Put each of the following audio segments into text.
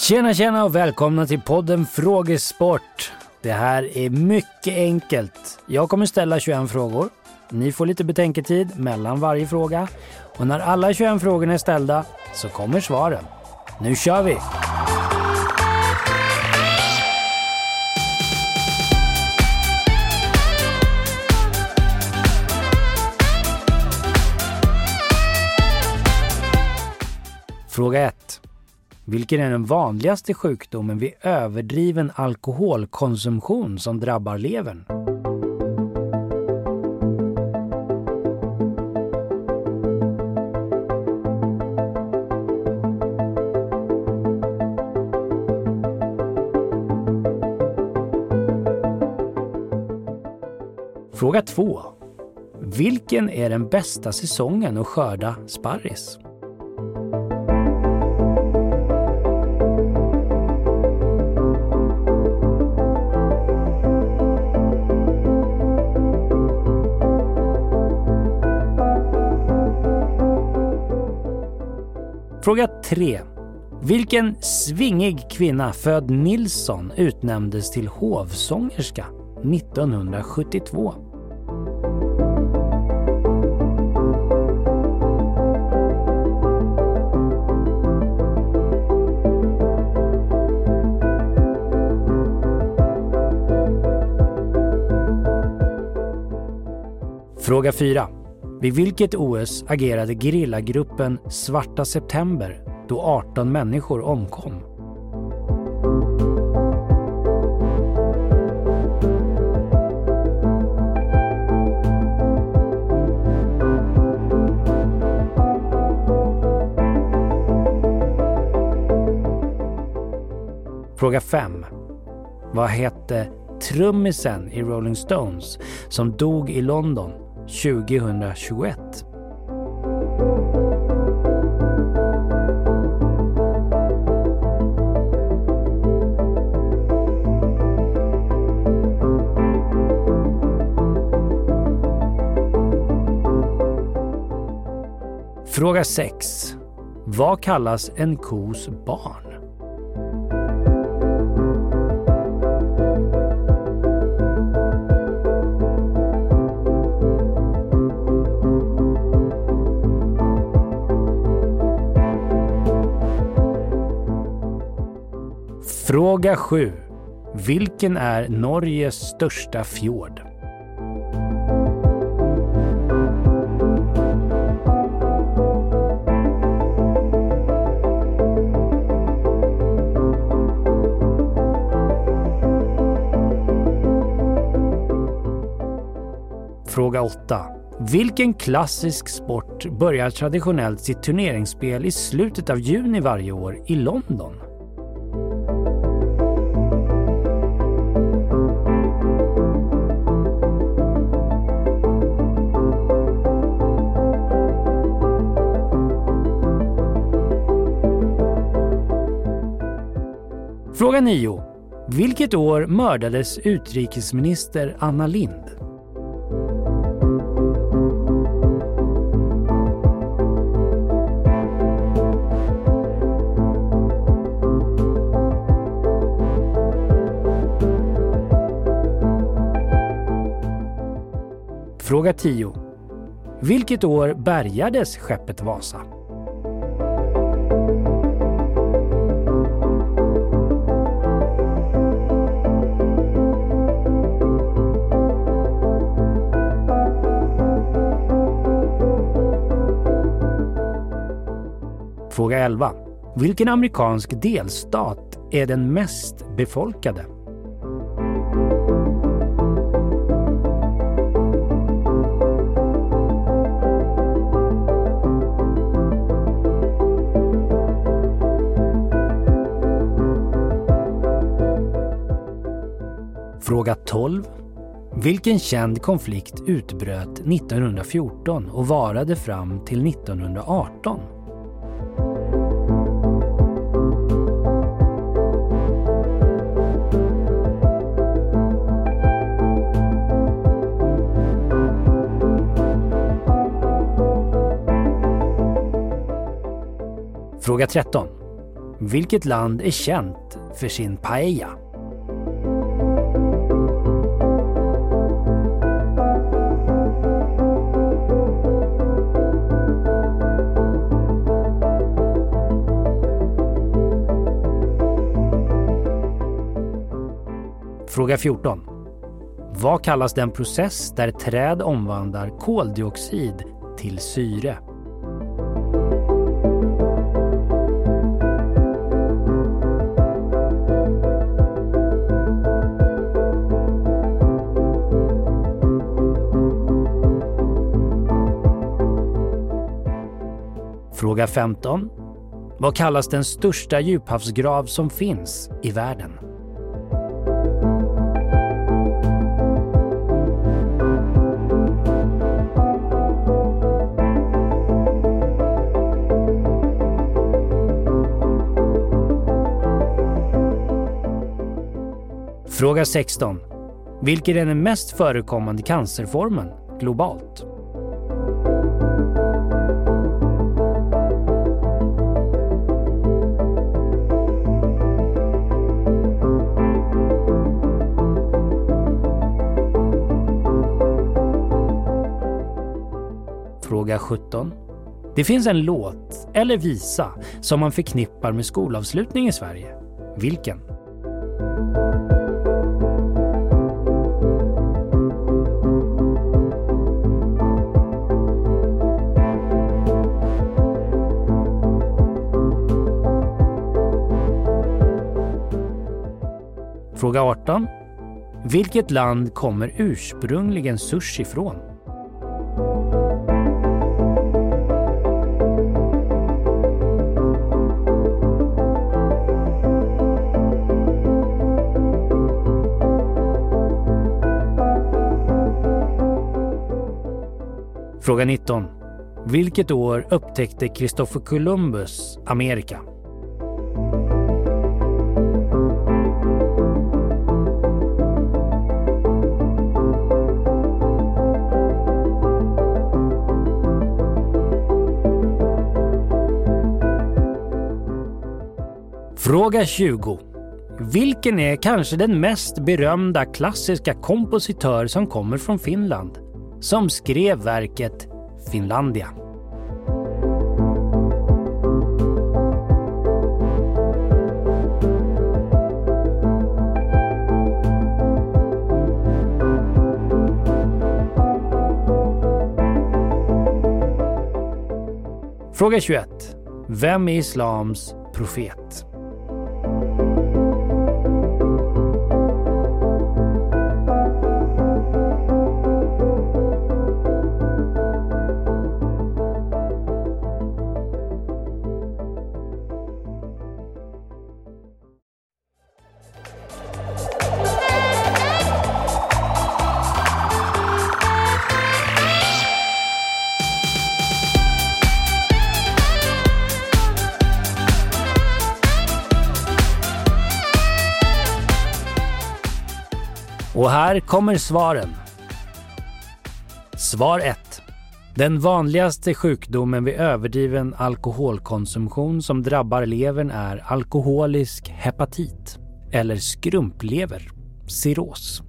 Tjena tjena och välkomna till podden Frågesport. Det här är mycket enkelt. Jag kommer ställa 21 frågor. Ni får lite betänketid mellan varje fråga. Och när alla 21 frågorna är ställda så kommer svaren. Nu kör vi! Fråga 1. Vilken är den vanligaste sjukdomen vid överdriven alkoholkonsumtion som drabbar levern? Fråga 2. Vilken är den bästa säsongen att skörda sparris? Fråga 3. Vilken svingig kvinna född Nilsson utnämndes till hovsångerska 1972? Fråga 4. Vid vilket OS agerade gerillagruppen Svarta September då 18 människor omkom? Fråga 5. Vad hette trummisen i Rolling Stones som dog i London 2021? Fråga 6. Vad kallas en kos barn? Fråga 7. Vilken är Norges största fjord? Fråga 8. Vilken klassisk sport börjar traditionellt sitt turneringsspel i slutet av juni varje år i London? Fråga 9. Vilket år mördades utrikesminister Anna Lindh? Fråga 10. Vilket år bärgades skeppet Vasa? Fråga 11. Vilken amerikansk delstat är den mest befolkade? Fråga 12. Vilken känd konflikt utbröt 1914 och varade fram till 1918? Fråga 13. Vilket land är känt för sin paella? Fråga 14. Vad kallas den process där träd omvandlar koldioxid till syre? Fråga 15. Vad kallas den största djuphavsgrav som finns i världen? Fråga 16. Vilken är den mest förekommande cancerformen globalt? Fråga 17. Det finns en låt eller visa som man förknippar med skolavslutning i Sverige. Vilken? Fråga 18. Vilket land kommer ursprungligen sushi ifrån? Fråga 19. Vilket år upptäckte Christopher Columbus Amerika? Fråga 20. Vilken är kanske den mest berömda klassiska kompositör som kommer från Finland? Som skrev verket Finlandia. Fråga 21. Vem är islams profet? Och här kommer svaren. Svar 1. Den vanligaste sjukdomen vid överdriven alkoholkonsumtion som drabbar levern är alkoholisk hepatit eller skrumplever, cirros.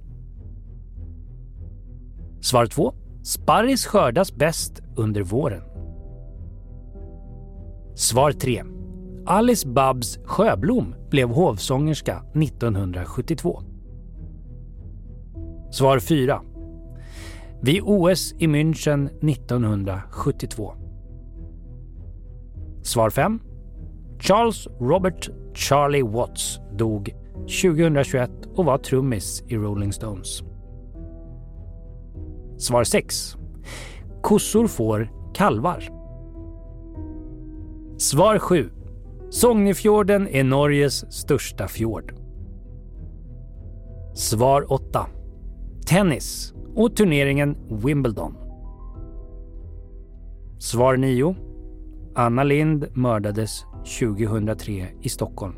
Svar 2. Sparris skördas bäst under våren. Svar 3. Alice Babs Sjöblom blev hovsångerska 1972. Svar 4. Vid OS i München 1972. Svar 5. Charles Robert Charlie Watts dog 2021 och var trummis i Rolling Stones. Svar 6. Kossor får kalvar. Svar 7. Sognefjorden är Norges största fjord. Svar 8 tennis och turneringen Wimbledon. Svar 9. Anna Lind mördades 2003 i Stockholm.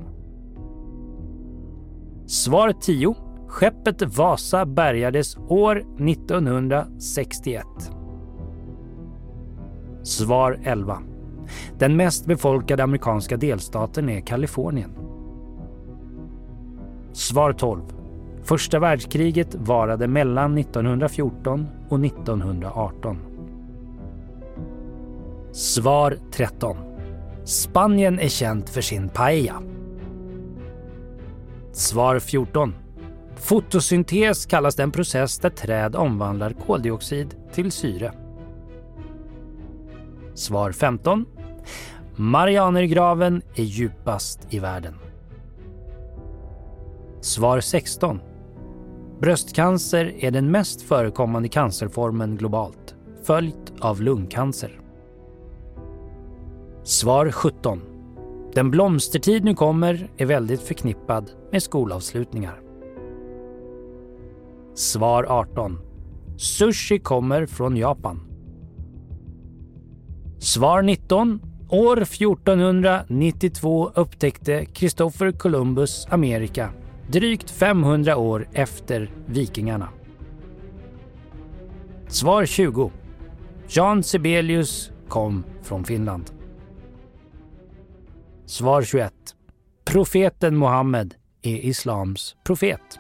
Svar 10. Skeppet Vasa bärgades år 1961. Svar 11. Den mest befolkade amerikanska delstaten är Kalifornien. Svar 12. Första världskriget varade mellan 1914 och 1918. Svar 13. Spanien är känt för sin paella. Svar 14. Fotosyntes kallas den process där träd omvandlar koldioxid till syre. Svar 15. Marianergraven är djupast i världen. Svar 16. Bröstcancer är den mest förekommande cancerformen globalt, följt av lungcancer. Svar 17. Den blomstertid nu kommer är väldigt förknippad med skolavslutningar. Svar 18. Sushi kommer från Japan. Svar 19. År 1492 upptäckte Kristoffer Columbus Amerika, drygt 500 år efter vikingarna. Svar 20. Jan Sibelius kom från Finland. Svar 21. Profeten Muhammed är islams profet.